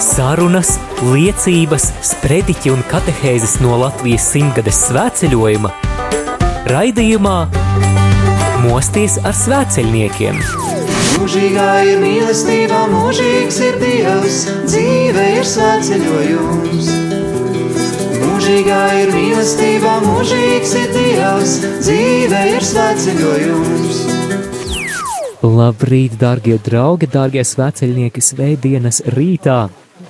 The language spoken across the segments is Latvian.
Sarunas, liecības, sprediķi un katehēzes no Latvijas simtgades svētceļojuma raidījumā Mosties ar svētceļniekiem. Mūžīgā ir mīlestība, mūžīgs ir Dievs, dzīve ir svētceļojums. Mūžīgā ir mīlestība, mūžīgs ir Dievs, dzīve ir svētceļojums. Labrīt, darbie draugi, darbie svēceļnieki, svētdienas rītā!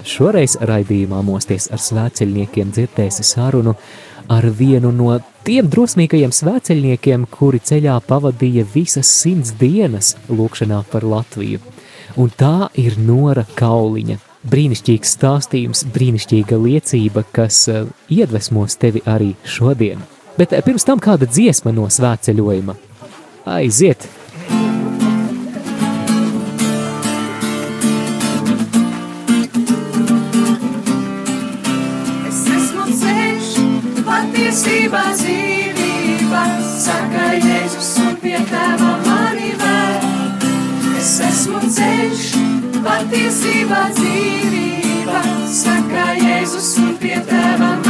Šoreiz raidījumā mosties ar svēceļniekiem dzirdēsi sarunu ar vienu no tiem drosmīgajiem svēceļniekiem, kuri ceļā pavadīja visas simts dienas lūkšanā par Latviju. Un tā ir Nora Kauliņa. Brīnišķīgs stāstījums, brīnišķīga liecība, kas uh, iedvesmos tevi arī šodien. Bet uh, pirms tam kāda dziesma no svētceļojuma. Aiziet! Patiesībā dzīvība, saka Jēzus un pie tēva mani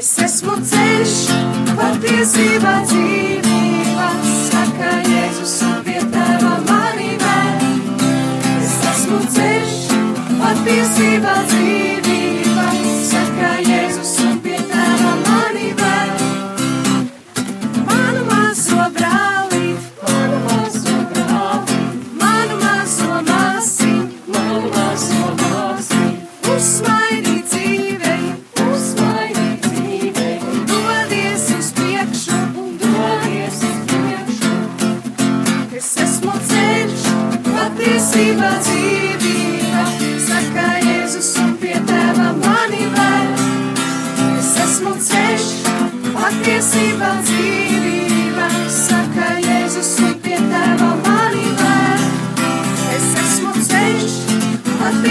Es esmu ceļš, patiesībā dzīvība, saka Jēzus un pie tēva mani vēl. Es esmu ceļš, patiesībā dzīvība,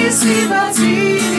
patiesībā dzīvība,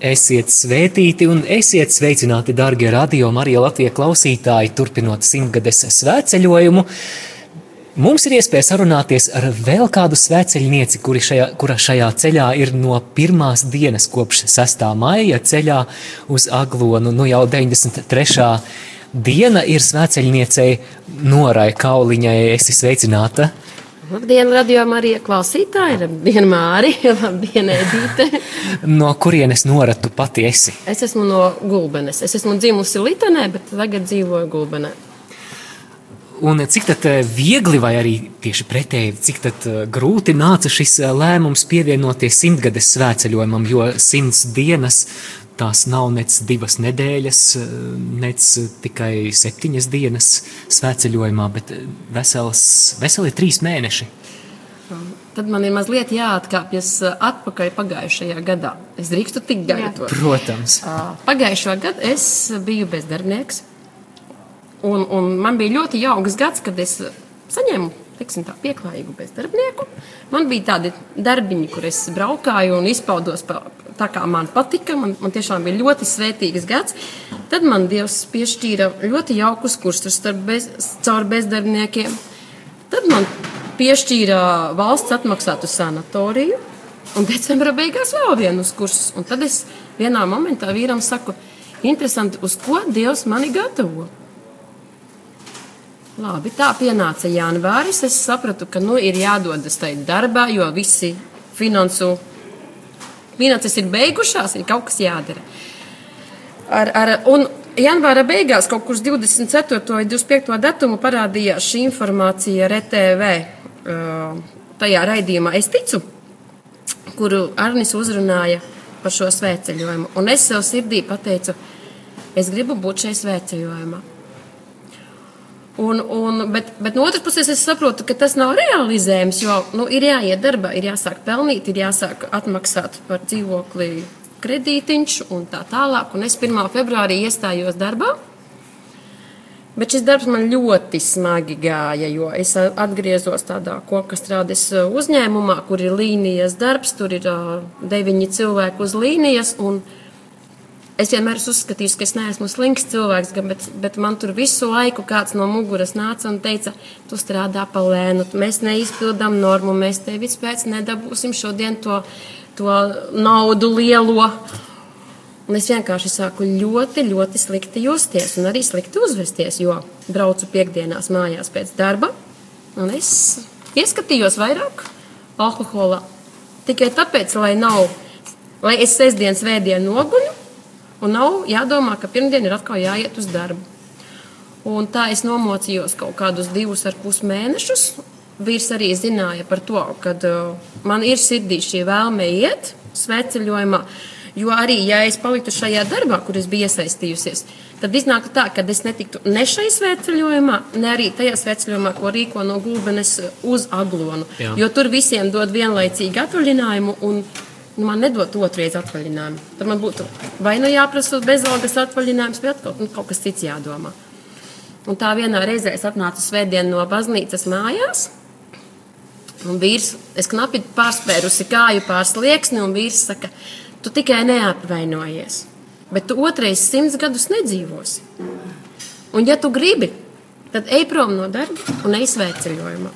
Esiet svētīti un esiet sveicināti, darbie radio Marija Latvijas klausītāji, turpinot simtgades svētceļojumu. Mums ir iespēja sarunāties ar vēl kādu svētceļnieci, šajā, kura šajā ceļā ir no pirmās dienas kopš 6. maija ceļā uz Aglonu. Nu jau 93. diena ir svētceļniecei Norai Kauliņai. Esi sveicināta! Labdien, radio Marija klausītāji, labdien, Māri, labdien, Edīte. No kurienes Nora tu pati esi? Es esmu no Gulbenes. Es esmu dzimusi Litanē, bet tagad dzīvoju Gulbenē. Un cik tad eh, viegli vai arī tieši pretēji, cik tad eh, grūti nāca šis eh, lēmums pievienoties simtgades svētceļojumam, jo simts dienas tās nav nec divas nedēļas, nec tikai septiņas dienas svētceļojumā, bet vesels, veseli trīs mēneši. Tad man ir mazliet jāatkāpjas atpakaļ pagājušajā gadā. Es drīkstu tik gaidot. Protams. Pagājušā gada es biju bezdarbnieks. Un, un man bija ļoti jauks gads, kad es saņēmu teiksim, tā, pieklājīgu bezdarbnieku. Man bija tādi darbiņi, kur es braukāju un izpaudos pa, tā, kā man patika. Man, man tiešām bija ļoti svētīgs gads. Tad man Dievs piešķīra ļoti jaukus kursus bez, caur bezdarbniekiem. Tad man piešķīra valsts atmaksātu sanatoriju. Un decembrī beigās vēl vienus kursus. Un tad es vienā momentā vīram saku, interesanti, uz ko Dievs mani gatavo. Labi, tā pienāca janvāris. Es sapratu, ka nu, ir jādodas tajā darbā, jo visi finansu finanses ir beigušās, ir kaut kas jādara. Ar, ar, un janvāra beigās, kaut kur 24. vai 25. datumu, parādījās šī informācija RTV tajā raidījumā. Es ticu, kuru Arnis uzrunāja par šo svētceļojumu. Un es sev sirdī pateicu, es gribu būt šajā svētceļojumā. Un, un, bet, bet no otras puses, es saprotu, ka tas nav realizējams, jo nu, ir jāiet darbā, ir jāsāk pelnīt, ir jāsāk atmaksāt par dzīvokli kredītiņš un tā tālāk. Un es 1. februārī iestājos darbā. Bet šis darbs man ļoti smagi gāja, jo es atgriezos tādā koku strādes uzņēmumā, kur ir līnijas darbs, tur ir deviņi cilvēki uz līnijas. Un, uh, Es vienmēr esmu uzskatījis, ka es neesmu slinks cilvēks, bet, bet man tur visu laiku kāds no muguras nāca un teica, tu strādā pa lēnu, mēs neizpildām normu, mēs tevi pēc nedabūsim šodien to, to naudu lielo. Un es vienkārši sāku ļoti, ļoti slikti justies un arī slikti uzvesties, jo braucu piekdienās mājās pēc darba. Un es ieskatījos vairāk alkohola tikai tāpēc, lai nav, lai es sestdienas vēdienu noguļu Un nav jādomā, ka pirmdien ir atkal jāiet uz darbu. Un tā es nomocījos kaut kādus divus ar pus mēnešus. Vīrs arī zināja par to, ka uh, man ir sirdī šī vēlme iet svētceļojumā. Jo arī, ja es paliktu šajā darbā, kur es biju iesaistījusies, tad iznāktu tā, ka es netiktu ne šajā svētceļojumā, ne arī tajā svētceļojumā, ko rīko no Gulbenes uz Aglonu. Jā. Jo tur visiem dod vienlaicīgi atvaļinājumu. Un, nu, man nedod otrreiz atvaļinājumu. Tad man būtu vai nu jāprasa bezalgas atvaļinājums, vai atkal nu, kaut kas cits jādomā. Un tā vienā reizē es atnācu svētdien no baznīcas mājās. Un vīrs, es knapi pārspērusi kāju pār slieksni, un vīrs saka, tu tikai neapvainojies, bet tu otrais simts gadus nedzīvosi. Un ja tu gribi, tad ej prom no darba un ej svētceļojumā.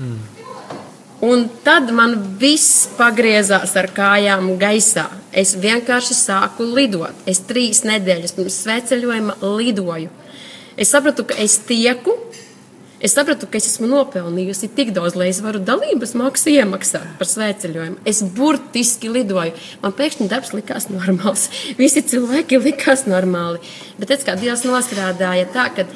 Mm. Un tad man viss pagriezās ar kājām gaisā. Es vienkārši sāku lidot. Es trīs nedēļas pirms sveceļojuma lidoju. Es sapratu, ka es tieku. Es sapratu, ka es esmu nopelnījusi tik daudz, lai es varu dalības maksu iemaksāt par sveceļojumu. Es burtiski lidoju. Man pēkšņi darbs likās normāls. Visi cilvēki likās normāli. Bet tas, kā Dievs nostrādāja tā, ka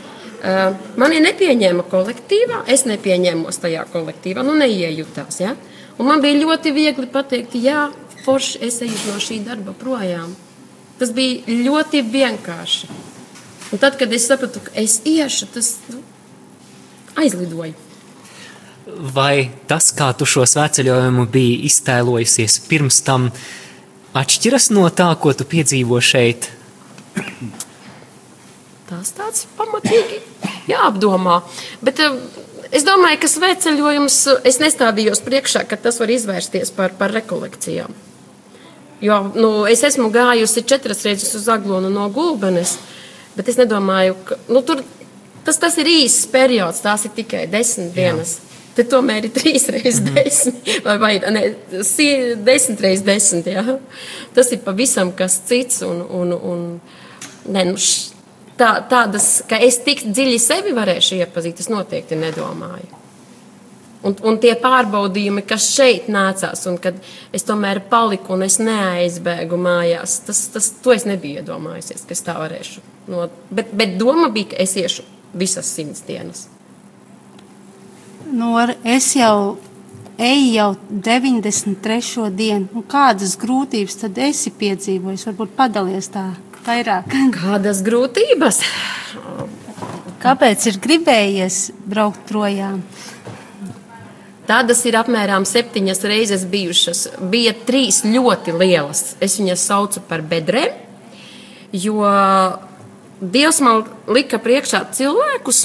mani nepieņēma kolektīvā, es nepieņēmos tajā kolektīvā, nu neiejutās. Ja? Un man bija ļoti viegli pateikt, jā, forši es eju no šī darba projām. Tas bija ļoti vienkārši. Un tad, kad es sapratu, ka es iešu, tas nu, aizlidoja. Vai tas, kā tu šo svētceļojumu biji iztēlojusies pirms tam, atšķiras no tā, ko tu piedzīvo šeit? Tas tāds pamatīgi jāapdomā. Bet, eh, Es domāju, ka svētceļojums, es nestādījos priekšā, ka tas var izvērsties par, par rekolekcijām. Jo nu, es esmu gājusi četras reizes uz Aglonu no Gulbenes, bet es nedomāju, ka nu, tur, tas, tas ir īsts periods, tās ir tikai desmit dienas. Jā. Tad tomēr ir trīs reizes mm. desmit, vai, vai ne, desmit reizes desmit. Jā. Tas ir pavisam kas cits. Un, un, un, ne, nu, š, tā, tādas, ka es tik dziļi sevi varēšu iepazīt, es noteikti nedomāju. Un, un tie pārbaudījumi, kas šeit nācās, un kad es tomēr paliku un es neaizbēgu mājās, tas, tas to es nebiju iedomājusies, ka es tā varēšu. No, bet, bet doma bija, ka es iešu visas simts dienas. Nu, es jau eju jau 93. dienu. Un kādas grūtības tad esi piedzīvojis? Varbūt padalies tā vairāk. Kādas grūtības? Kāpēc ir gribējies braukt projām? Tādas ir apmēram septiņas reizes bijušas. Bija trīs ļoti lielas. Es viņas saucu par bedrēm, jo Dievs man lika priekšā cilvēkus,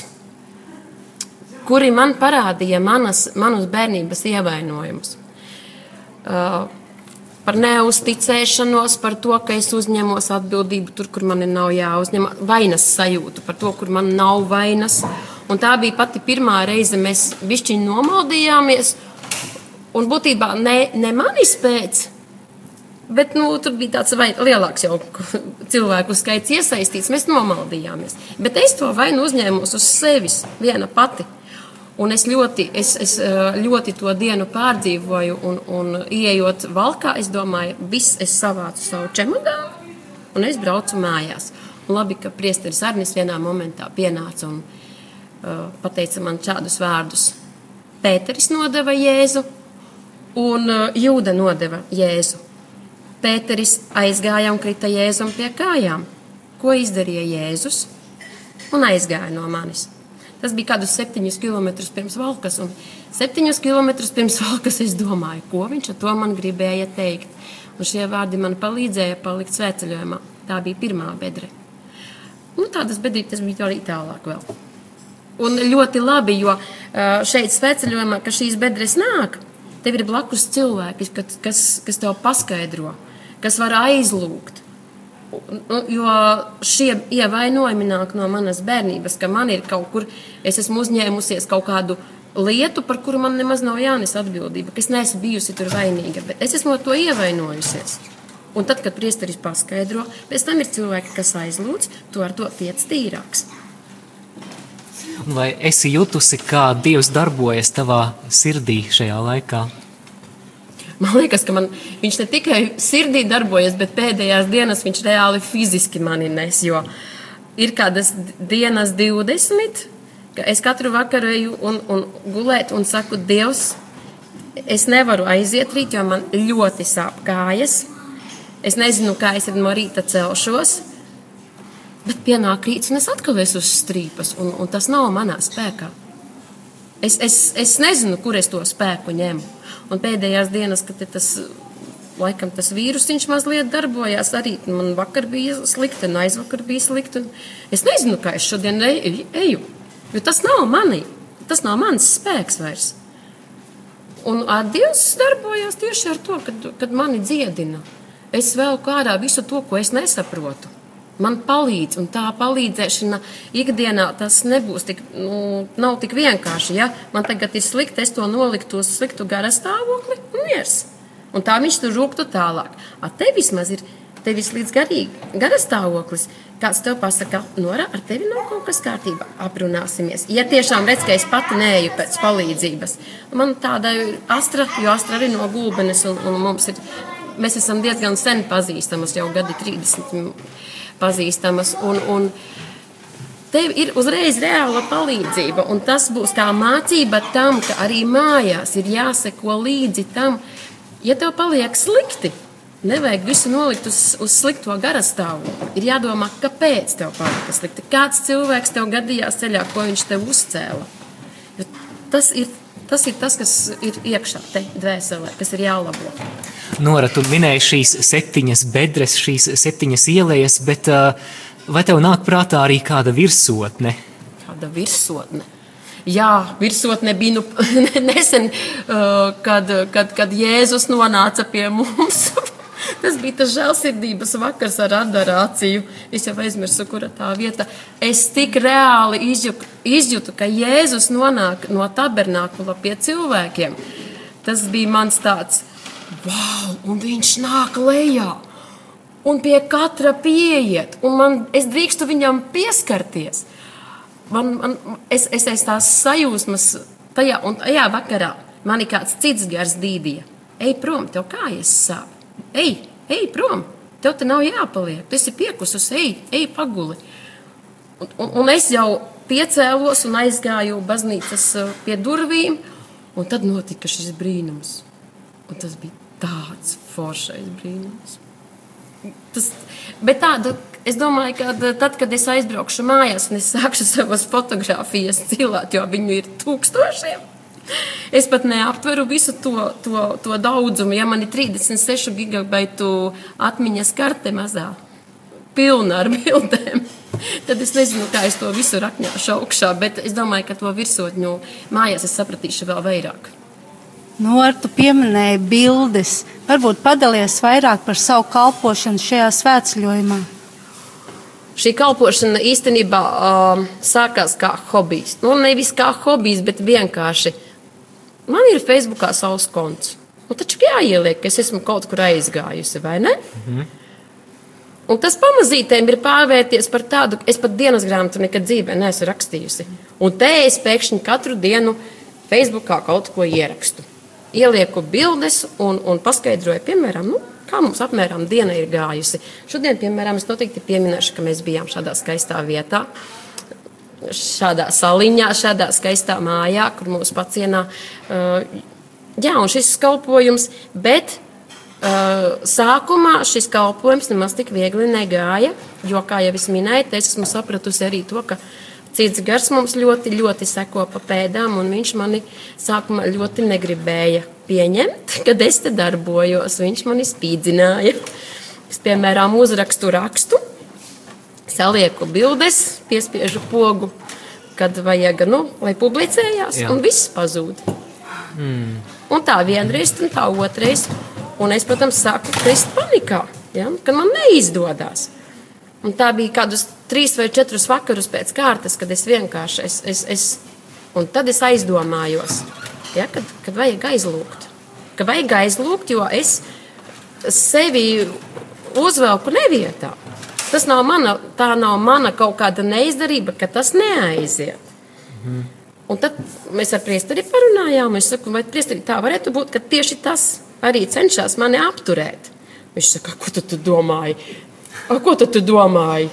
kuri man parādīja manas, manus bērnības ievainojumus. Uh, par neusticēšanos, par to, ka es uzņemos atbildību tur, kur man nav jāuzņem, vainas sajūtu par to, kur man nav vainas. Un tā bija pati pirmā reize, mēs bišķiņi nomaldījāmies, un būtībā ne, ne manis pēc, Bet nu, tur bija tāds vai, lielāks jau cilvēku skaits iesaistīts. Mēs nomaldījāmies. Bet es to vainu uzņēmos uz sevis viena pati. Un es ļoti, es, es ļoti to dienu pārdzīvoju, un, un ieejot valkā, es domāju, viss es savācu savu čemodānu, un es braucu mājās. Un labi, ka priesteris Arnis vienā momentā pienāca un uh, pateica man šādus vārdus. Pēteris nodeva Jēzu, un uh, Jūda nodeva Jēzu. Pēteris aizgāja un krita Jēzum pie kājām. Ko izdarīja Jēzus? Un aizgāja no manis. Tas bija kādus septiņus kilometrus pirms valkas, un septiņus kilometrus pirms valkas es domāju, ko viņš ar to man gribēja teikt. Un šie vārdi man palīdzēja palikt svētceļojumā. Tā bija pirmā bedre. Nu, tādas bedrītes bija arī tālāk vēl. Un ļoti labi, jo šeit svētceļojumā, ka šīs bedres nāk, tev ir blakus cilvēki, kas, kas tev paskaidro kas var aizlūgt. Nu, jo šie ievainojumi nāk no manas bērnības, ka man ir kaut kur, es esmu uzņēmusies kaut kādu lietu, par kuru man nemaz nav jānes atbildība, ka es neesmu bijusi tur vainīga, bet es esmu to ievainojusies. Un tad, kad priesteris paskaidro, pēc tam ir cilvēki, kas aizlūdz, tu ar to tiec tīrāks. Vai esi jutusi, kā Dievs darbojas tavā sirdī šajā laikā? Man liekas, ka man, viņš ne tikai sirdī darbojas, bet pēdējās dienas viņš reāli fiziski mani nes. Jo ir kādas dienas 20, ka es katru vakaru eju un, un gulēt un saku, Dievs, es nevaru aiziet rīt, jo man ļoti sāp kājas. Es nezinu, kā es no rīta celšos. Bet pienāk rīts, un es atkal esmu uz strīpas, un, un tas nav manā spēkā. Es, es, es nezinu, kur es to spēku ņemu. Un pēdējās dienas, kad tas, laikam, tas vīrusiņš mazliet darbojās, arī man vakar bija slikti, un aizvakar bija slikti. Es nezinu, kā es šodien eju, jo tas nav manī, tas nav mans spēks vairs. Un Dievs darbojās tieši ar to, kad, kad mani dziedina. Es vēl kādā visu to, ko es nesaprotu man palīdz, un tā palīdzēšana ikdienā tas nebūs tik, nu, nav tik vienkārši. Ja? Man tagad ir slikti, es to noliktu uz sliktu garastāvokli un miers. Un tā viņš tur rūktu tālāk. A te vismaz ir tevis līdz garīgi, garastāvoklis. Kāds tev pasaka, Nora, ar tevi nav kaut kas kārtībā, aprunāsimies. Ja tiešām redz, ka es pati neeju pēc palīdzības, man tāda ir astra, jo astra arī no gulbenes, un, un mums ir, mēs esam diezgan sen pazīstamas, jau gadi 30 pazīstamas. Un, un tev ir uzreiz reāla palīdzība, un tas būs kā mācība tam, ka arī mājās ir jāseko līdzi tam, ja tev paliek slikti. Nevajag visu nolikt uz, uz slikto garastāvokli. Ir jādomā, kāpēc tev palika slikti. Kāds cilvēks tev gadījās ceļā, ko viņš tev uzcēla. Jo tas ir Tas ir tas, kas ir iekšā te dvēselē, kas ir jālabo. Nora, tu minēji šīs septiņas bedres, šīs septiņas ielējas, bet uh, vai tev nāk prātā arī kāda virsotne? Kāda virsotne? Jā, virsotne bija nu, nesen, uh, kad, kad, kad Jēzus nonāca pie mums. Tas bija tas žēlsirdības vakars ar adorāciju. Es jau aizmirsu, kura tā vieta. Es tik reāli izjūtu, izjūtu ka Jēzus nonāk no tabernākula pie cilvēkiem. Tas bija mans tāds, wow, un viņš nāk lejā. Un pie katra pieiet, un man, es drīkstu viņam pieskarties. Man, man, es, es esmu tās sajūsmas, tajā, un tajā vakarā man ir kāds cits gars dīdija. Ej prom, tev kājas sāp. Ej, ej prom! Tev te nav jāpaliek. Tu esi piekusus, ej, ej paguli. Un, un, un es jau piecēlos un aizgāju baznīcas uh, pie durvīm, un tad notika šis brīnums. Un tas bija tāds foršais brīnums. Tas, bet tāda, es domāju, ka tad, kad es aizbraukšu mājās un es sākšu savas fotogrāfijas cilāt, jo viņu ir tūkstošiem, Es pat neaptveru visu to, to, to daudzumu. Ja man ir 36 gigabaitu atmiņas karte mazā, pilna ar bildēm. Tad es nezinu, kā es to visu rakņāšu augšā, bet es domāju, ka to virsotņu mājās es sapratīšu vēl vairāk. Nu, ar tu pieminēji bildes. Varbūt padalies vairāk par savu kalpošanu šajā svētceļojumā. Šī kalpošana īstenībā uh, sākās kā hobijs. Nu, nevis kā hobijs, bet vienkārši. Man ir Facebookā savs konts. Nu, taču jāieliek, ka es esmu kaut kur aizgājusi, vai ne? Mm -hmm. Un tas pamazītēm ir pārvērties par tādu, es pat dienas grāmatu nekad dzīvē neesmu rakstījusi. Un te es pēkšņi katru dienu Facebookā kaut ko ierakstu. Ielieku bildes un, un paskaidroju, piemēram, nu, kā mums apmēram diena ir gājusi. Šodien, piemēram, es noteikti pieminēšu, ka mēs bijām šādā skaistā vietā. Šādā saliņā, šādā skaistā mājā, kur mūsu pacienā. Jā, un šis kalpojums, bet sākumā šis kalpojums nemaz tik viegli negāja, jo, kā jau es minēju, es esmu sapratusi arī to, ka cits gars mums ļoti, ļoti seko pa pēdām, un viņš mani sākumā ļoti negribēja pieņemt, kad es te darbojos. Viņš mani spīdzināja. Es, piemēram, uzrakstu rakstu, salieku bildes, piespiežu pogu, kad vajag, nu, lai publicējās, Jā. un viss pazūd. Mm. Un tā vienreiz, un tā otrreiz. Un es, protams, sāku krist panikā, ja, kad man neizdodas. Un tā bija kādus trīs vai četrus vakarus pēc kārtas, kad es vienkārši, es, es, es, un tad es aizdomājos, ja, kad, kad vajag aizlūgt. Ka vajag aizlūgt, jo es sevi uzvelku nevietā. Tas nav mana, tā nav mana kaut kāda neizdarība, ka tas neaiziet. Mhm. Un tad mēs ar priesteri parunājām. Es saku, vai priesteri tā varētu būt, ka tieši tas arī cenšas mani apturēt. Viņš saka, ko tu, tu domāji? A, ko tu, tu domāji?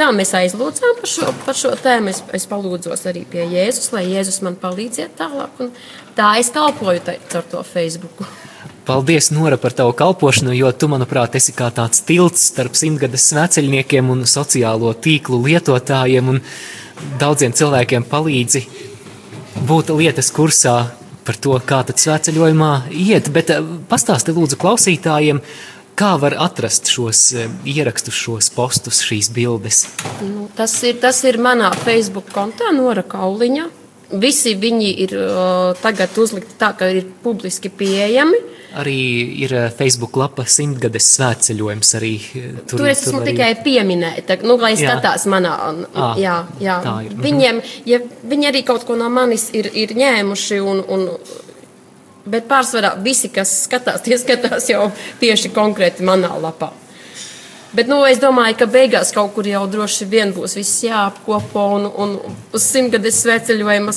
Tā mēs aizlūdzām par šo, par šo tēmu. Es, es palūdzos arī pie Jēzus, lai Jēzus man palīdziet tālāk. Un tā es kalpoju ar to Facebook. Paldies, Nora, par tavu kalpošanu, jo tu, manuprāt, esi kā tāds tilts starp simtgades sveceļniekiem un sociālo tīklu lietotājiem, un daudziem cilvēkiem palīdzi būt lietas kursā, par to, kā tad svētceļojumā iet, bet eh, pastāsti lūdzu klausītājiem, kā var atrast šos eh, ierakstus, šos postus, šīs bildes? Nu, tas, ir, tas ir manā Facebook kontā, Nora Kauliņa. Visi viņi ir uh, tagad uzlikti tā, ka ir publiski pieejami. Arī ir eh, Facebook lapa simtgades svētceļojums. Arī, eh, tur, tur es esmu tur arī... tikai pieminēta, nu, lai jā. skatās manā. À, jā, jā. Ir. Mhm. Viņiem, ja viņi arī kaut ko no manis ir, ir ņēmuši un, un Bet pārsvarā visi, kas skatās, tie skatās jau tieši konkrēti manā lapā. Bet nu, es domāju, ka beigās kaut kur jau droši vien būs viss jāapkopo un, un uz simtgades sveceļojuma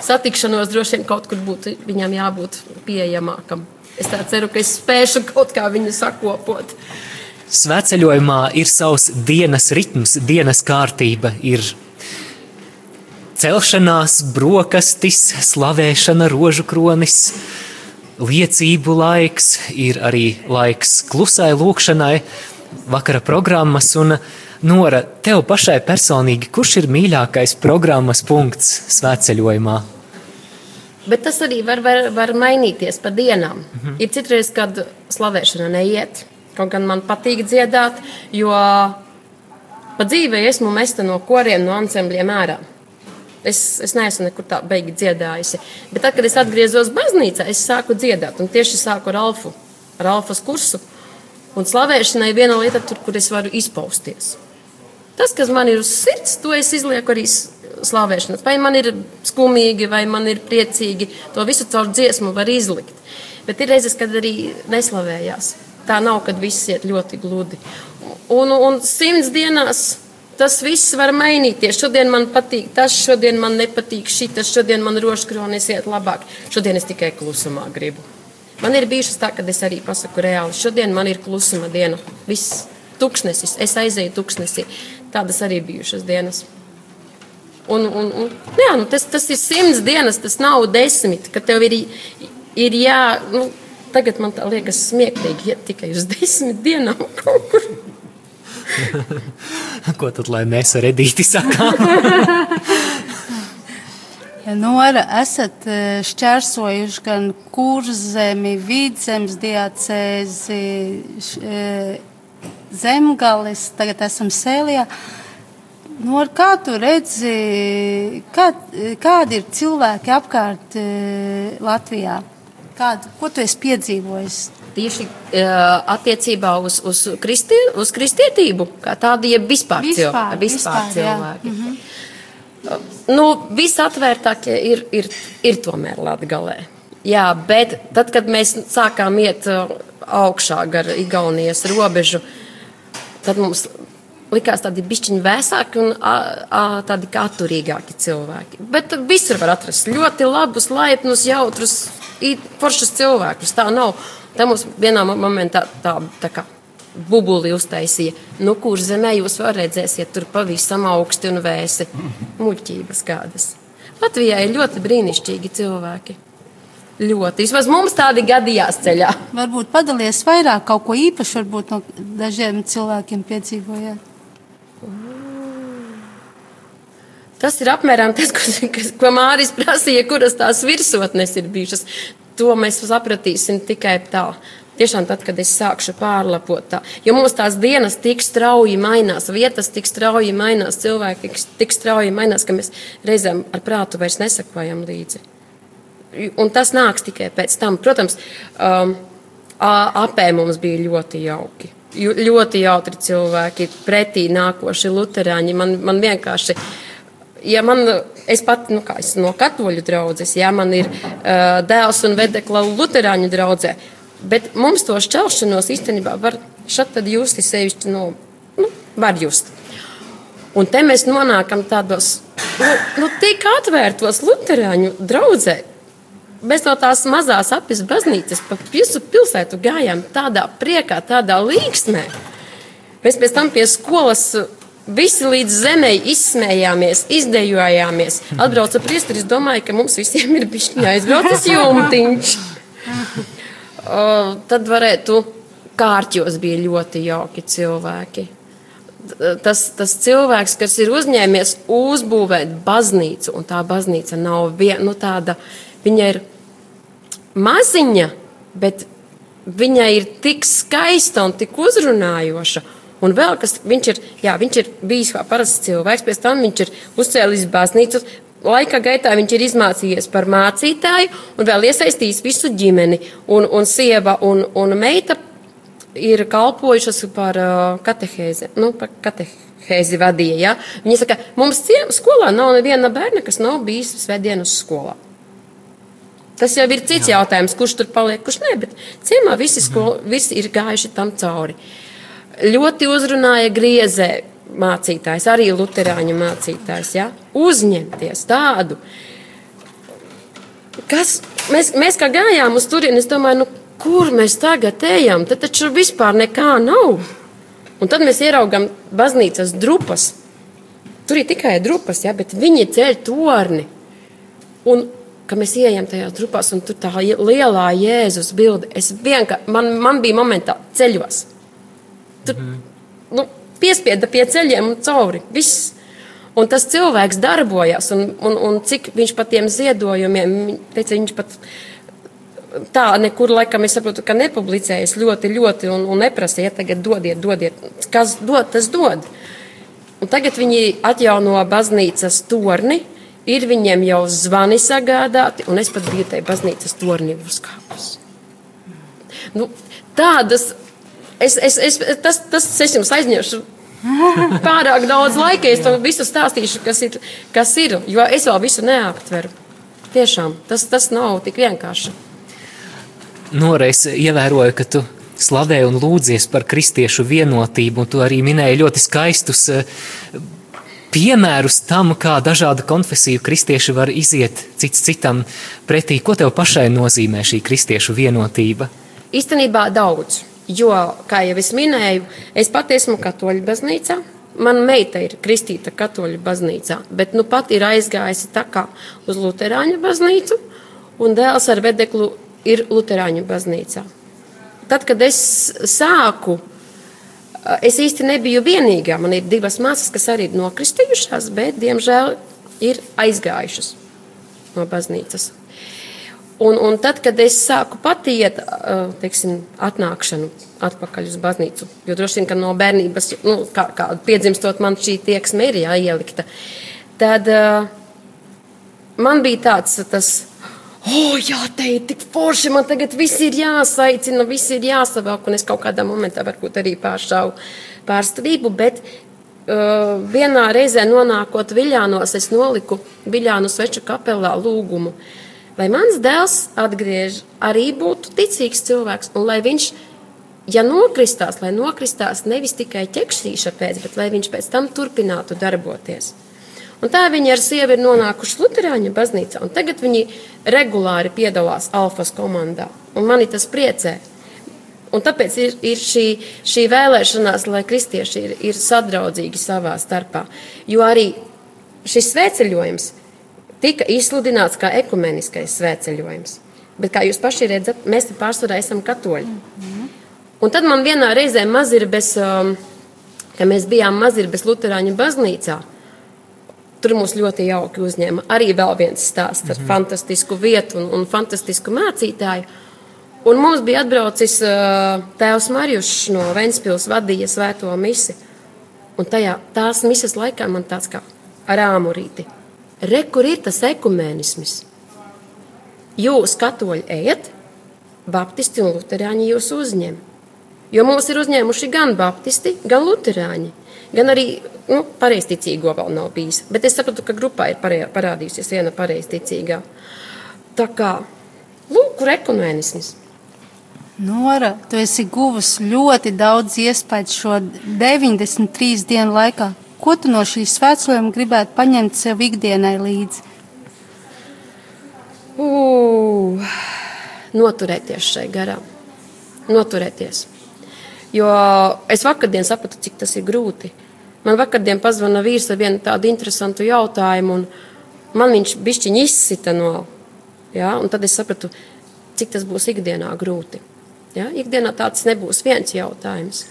satikšanos droši vien kaut kur būtu viņam jābūt pieejamākam. Es ceru, ka es spēšu kaut kā viņu sakopot. Svētceļojumā ir savs dienas ritms, dienas kārtība. Ir celšanās, brokastis, slavēšana, rožu kronis, liecību laiks, ir arī laiks klusai lūkšanai, vakara programmas un Nora, tev pašai personīgi, kurš ir mīļākais programmas punkts svētceļojumā? Bet tas arī var, var, var mainīties pa dienām. Mm -hmm. Ir citreiz, kad slavēšana neiet. Kaut gan man patīk dziedāt, jo pa dzīvē esmu mesta no koriem, no ansambļiem ārā. Es, es neesmu nekur tā beigi dziedājusi. Bet tad, kad es atgriezos baznīcā, es sāku dziedāt. Un tieši sāku ar Alfu, ar Alfas kursu. Un slavēšana ir viena lieta, tur, kur es varu izpausties. Tas, kas man ir uz sirds, to es izlieku arī slavēšanas. Vai man ir skumīgi, vai man ir priecīgi, to visu caur dziesmu var izlikt. Bet ir reizes, kad arī neslavējās. Tā nav, kad viss iet ļoti gludi. Un, un simts dienās tas viss var mainīties. Šodien man patīk tas, šodien man nepatīk šis, šodien man rožkronis iet labāk. Šodien es tikai klusumā gribu. Man ir bijušas tā, ka es arī pasaku reāli. Šodien man ir klusuma diena. Viss tuksnesis, es aizēju tuksnesī. Tādas arī bijušas dienas. Un, un, un, jā, nu tas, tas ir simts dienas, tas nav desmit. Ka tev ir, ir jā, nu, tagad man liekas smieklīgi iet tikai uz desmit dienām kaut kur. Ko tad, lai mēs ar Edīti sakām? Nora, esat eh, šķērsojuši gan kurzemi, vidzemes diacēzi, eh, zemgalis, tagad esam Sēlijā. Nora, kā tu redzi, kā, kādi ir cilvēki apkārt Latvijā? Kādu, ko tu esi piedzīvojis? Tieši uh, attiecībā uz, uz, kristie, uz kristietību, kā tādu, jeb vispār, Vispār, cilvēki. Vispār vispār, cilvēki. Mm -hmm. nu, visatvērtākie ir, ir, ir tomēr Latgalē. Jā, bet tad, kad mēs sākām iet uh, augšā gar Igaunijas robežu, tad mums likās tādi bišķiņi vēsāki un a, a, tādi kā atturīgāki cilvēki. Bet visur var atrast ļoti labus, laipnus, jautrus, foršus cilvēkus. Tā nav. Tā mums vienā mo- momentā tā, tā kā bubuli uztaisīja. Nu, kur zemē jūs vēl redzēsiet, tur pavisam augsti un vēsi. Muļķības kādas. Latvijā ir ļoti brīnišķīgi cilvēki. Ļoti. Vismaz mums tādi gadījās ceļā. Varbūt padalies vairāk kaut ko īpašu, varbūt no dažiem cilvēkiem piedzīvojāt. Tas ir apmēram tas, ko, kas- ko Mārcis prasīja, kuras tās virsotnes ir bijušas. To mēs sapratīsim tikai tā. Tiešām tad, kad es sākšu pārlapot tā. Jo mums tās dienas tik strauji mainās, vietas tik strauji mainās, cilvēki tik, strauji mainās, ka mēs reizēm ar prātu vairs nesakojam līdzi. Un tas nāks tikai pēc tam. Protams, um, apē mums bija ļoti jauki. Ļoti jautri cilvēki, pretī nākoši luterāņi. Man, man vienkārši, ja man, es pat nu, kā, es no katoļu draudzes, ja man ir uh, dēls un vedekla luterāņu draudzē, bet mums to šķelšanos īstenībā var tad justi sevišķi, nu, nu, var just. Un te mēs nonākam tādos, nu, nu tik atvērtos luterāņu draudzē, Mēs no tās mazās apziņas baznīcas pa visu pilsētu gājām tādā priekā, tādā līksmē. Mēs pēc tam pie skolas visi līdz zemē izsmējāmies, izdejojāmies. Atbrauca priesteris, domāju, ka mums visiem ir bijis jāizbrauc jumtiņš. Tad varētu kārķos bija ļoti jauki cilvēki. Tas, tas cilvēks, kas ir uzņēmies uzbūvēt baznīcu, un tā baznīca nav viena, nu tāda, viņa ir maziņa, bet viņa ir tik skaista un tik uzrunājoša. Un vēl kas viņš ir, jā, viņš ir bijis kā parasts cilvēks, pēc tam viņš ir uzcēlis baznīcu. Laika gaitā viņš ir izmācījies par mācītāju un vēl iesaistījis visu ģimeni. Un, un sieva un, un meita ir kalpojušas par uh, katehēzi, nu, par katehēzi vadīja. Ja? Viņa saka, mums ciem, skolā nav neviena bērna, kas nav bijis svētdienas skolā. Tas jau ir cits Jā. jautājums, kurš tur paliek, kurš nē, bet ciemā visi, skol, visi ir gājuši tam cauri. Ļoti uzrunāja griezē mācītājs, arī luterāņu mācītājs. Ja? Uzņemties tādu. Kas, mēs, mēs kā gājām uz turieni, es domāju, nu, kur mēs tagad ejam? Te taču vispār nekā nav. Un tad mēs ieraugām baznīcas drupas. Tur ir tikai drupas, ja, bet viņi ceļ torni. Un, kad mēs ienākam tajās grupās, un tur tā lielā Jēzus bilde, es vienkārši, man, man bija momentā ceļos. Tur nu, piespieda pie ceļiem un cauri. Viss. Un tas cilvēks darbojas, un, un, un cik viņš pat tiem ziedojumiem, teica, viņš pat tā nekur laikam es saprotu, ka nepublicējas ļoti, ļoti, un, un neprasīja, tagad dodiet, dodiet. Kas dod, tas dod. Un tagad viņi atjauno baznīcas torni, ir viņiem jau zvani sagādāti, un es pat biju tajā baznīcas tornī uzkāpus. Nu, tādas, es, es, es, tas, tas es jums aizņemšu pārāk daudz laika, es to visu stāstīšu, kas ir, kas ir jo es vēl visu neaptveru. Tiešām, tas, tas nav tik vienkārši. Noreiz ievēroju, ka tu slavē un lūdzies par kristiešu vienotību, un tu arī minēji ļoti skaistus eh, piemērus tam, kā dažādu konfesiju kristieši var iziet cits citam pretī. Ko tev pašai nozīmē šī kristiešu vienotība? Īstenībā daudz, jo, kā jau es minēju, es pati esmu katoļu baznīcā. Mana meita ir kristīta katoļu baznīcā, bet nu pat ir aizgājusi tā kā uz luterāņu baznīcu, un dēls ar vedeklu ir luterāņu baznīcā. Tad, kad es sāku, es īsti nebiju vienīgā. Man ir divas māsas, kas arī ir nokristījušās, bet, diemžēl, ir aizgājušas. no baznīcas. Un, un tad, kad es sāku patiet, teiksim, atnākšanu atpakaļ uz baznīcu, jo droši vien, ka no bērnības, nu, kā, kā piedzimstot, man šī tieksme ir jāielikta, tad uh, man bija tāds, tas, oh, jā, te ir tik forši, man tagad viss ir jāsaicina, viss ir jāsavelk, un es kaut kādā momentā varbūt arī pāršāvu pārstāvību, bet uh, vienā reizē nonākot Viļānos, es noliku Viļānu sveču kapelā lūgumu. Uh, lai mans dēls atgriež arī būtu ticīgs cilvēks, un lai viņš, ja nokristās, lai nokristās nevis tikai ķekšķīša pēc, bet lai viņš pēc tam turpinātu darboties. Un tā viņi ar sievu ir nonākuši Lutāņu baznīcā, un tagad viņi regulāri piedalās Alfas komandā. Un mani tas priecē. Un tāpēc ir, ir šī, šī vēlēšanās, lai kristieši ir, ir sadraudzīgi savā starpā. Jo arī šis svētceļojums tika izsludināts kā ekumeniskais svētceļojums. Bet, kā jūs paši redzat, mēs pārsvarā esam katoļi. Mm -hmm. Un tad man vienā reizē Mazirbes, um, kad mēs bijām Mazirbes Luterāņu baznīcā, tur mūs ļoti jauki uzņēma. Arī vēl viens stāsts mm -hmm. ar fantastisku vietu un, un fantastisku mācītāju. Un mums bija atbraucis uh, tēvs Marjušs no Ventspils vadīja svēto misi. Un tajā tās mises laikā man tāds kā ar āmurīti – Re, kur ir tas ekumēnisms? Jūs, katoļi, ejat, baptisti un luterāņi jūs uzņem. Jo mūs ir uzņēmuši gan baptisti, gan luterāņi. Gan arī nu, pareizticīgo vēl nav bijis. Bet es sapratu, ka grupā ir parādījusies viena pareizticīgā. Tā kā lūk, kur ekumēnisms. Nora, tu esi guvusi ļoti daudz iespēju šo 93 dienu laikā. Ko tu no šīs svētceļojuma gribētu paņemt sev ikdienai līdzi? Uh, noturēties šai garā. Noturēties. Jo es vakardien sapratu, cik tas ir grūti. Man vakardien pazvana vīrs ar vienu tādu interesantu jautājumu, un man viņš bišķiņi izsita no. Ja? Un tad es sapratu, cik tas būs ikdienā grūti. Ja? Ikdienā tāds nebūs viens jautājums.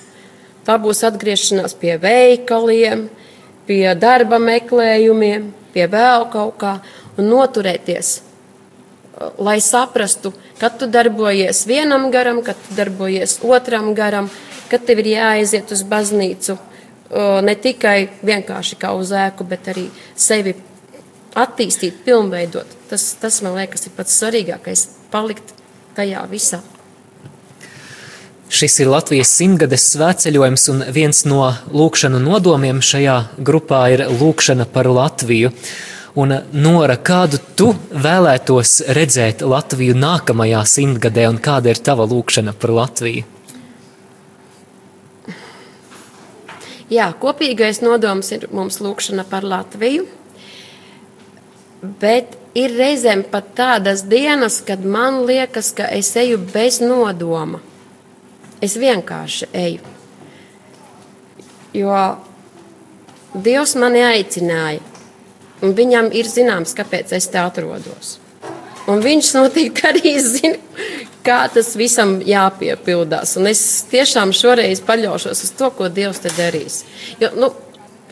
Tā būs atgriešanās pie veikaliem, pie darba meklējumiem, pie vēl kaut kā un noturēties. Lai saprastu, kad tu darbojies vienam garam, kad tu darbojies otram garam, kad tev ir jāaiziet uz baznīcu ne tikai vienkārši kā uz ēku, bet arī sevi attīstīt, pilnveidot. Tas, tas man liekas, ir pats svarīgākais - palikt tajā visā. Šis ir Latvijas simtgades svētceļojums, un viens no lūkšanu nodomiem šajā grupā ir lūkšana par Latviju. Un, Nora, kādu tu vēlētos redzēt Latviju nākamajā simtgadē, un kāda ir tava lūkšana par Latviju? Jā, kopīgais nodoms ir mums lūkšana par Latviju, bet ir reizēm pat tādas dienas, kad man liekas, ka es eju bez nodoma. Es vienkārši eju. Jo Dievs mani aicināja, un viņam ir zināms, kāpēc es te atrodos. Un viņš noteikti arī zina, kā tas visam jāpiepildās. Un es tiešām šoreiz paļaušos uz to, ko Dievs te darīs. Jo, nu,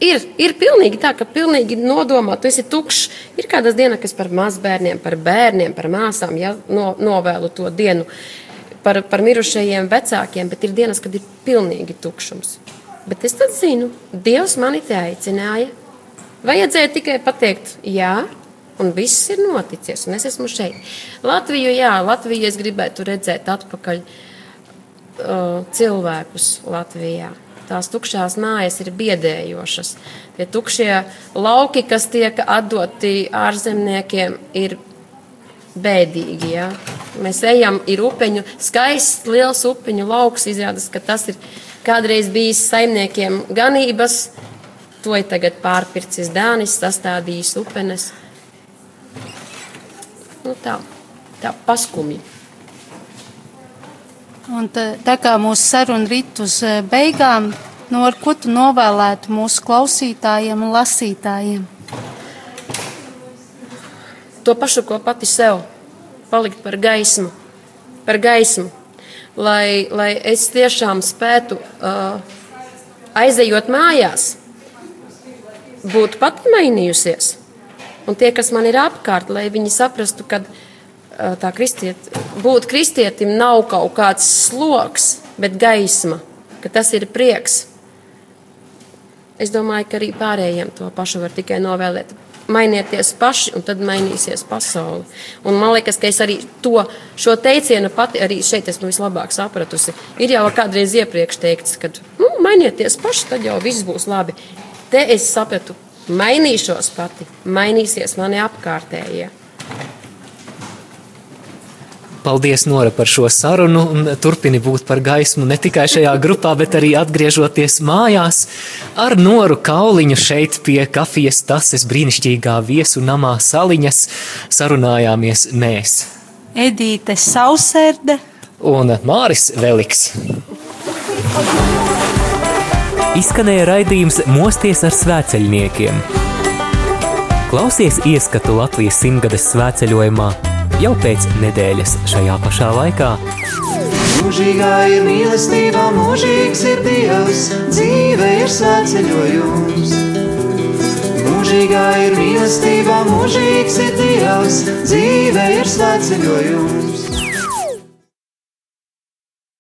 ir, ir pilnīgi tā, ka pilnīgi nodomā, tu esi tukšs. Ir kādas dienas, kas par mazbērniem, par bērniem, par māsām ja, no, novēlu to dienu par, par mirušajiem vecākiem, bet ir dienas, kad ir pilnīgi tukšums. Bet es tad zinu, Dievs mani te aicināja. Vajadzēja tikai pateikt, jā, un viss ir noticis, un es esmu šeit. Latviju, jā, Latviju es gribētu redzēt atpakaļ uh, cilvēkus Latvijā. Tās tukšās mājas ir biedējošas. Tie tukšie lauki, kas tiek atdoti ārzemniekiem, ir bēdīgi. Ja? Mēs ejam, ir upeņu, skaists, liels upeņu lauks. Izrādās, ka tas ir kādreiz bijis saimniekiem ganības. To ir tagad pārpircis Dānis, sastādījis upenes. Nu, tā, tā paskumji. Un tā, tā kā mūsu saruna rit uz e, beigām, no nu, ar ko tu novēlētu mūsu klausītājiem un lasītājiem? To pašu, ko pati sev palikt par gaismu, par gaismu lai, lai es tiešām spētu uh, aizejot mājās, būt pat mainījusies. un tie, kas man ir apkārt, lai viņi saprastu, ka tā kristiet, būt kristietim nav kaut kāds sloks, bet gaisma, ka tas ir prieks. Es domāju, ka arī pārējiem to pašu var tikai novēlēt. Mainieties paši, un tad mainīsies pasaule. Un man liekas, ka es arī to, šo teicienu pati arī šeit esmu vislabāk sapratusi. Ir jau kādreiz iepriekš teikts, ka nu, mainieties paši, tad jau viss būs labi. Te es sapratu, mainīšos pati, mainīsies mani apkārtējie. Paldies, Nora, par šo sarunu. Turpini būt par gaismu ne tikai šajā grupā, bet arī atgriežoties mājās ar Noru Kauliņu šeit pie kafijas tases brīnišķīgā viesu namā Saliņas. Sarunājāmies mēs. Edīte Sauserde un Māris Veliks. Izskanēja raidījums Mosties ar svēceļniekiem. Klausies ieskatu Latvijas simtgades svētceļojumā jau pēc nedēļas šajā pašā laikā. Mūžīgā ir mīlestība, mūžīgs ir Dievs, dzīve ir svētceļojums. Mūžīgā ir mīlestība, mūžīgs ir Dievs, dzīve ir svētceļojums.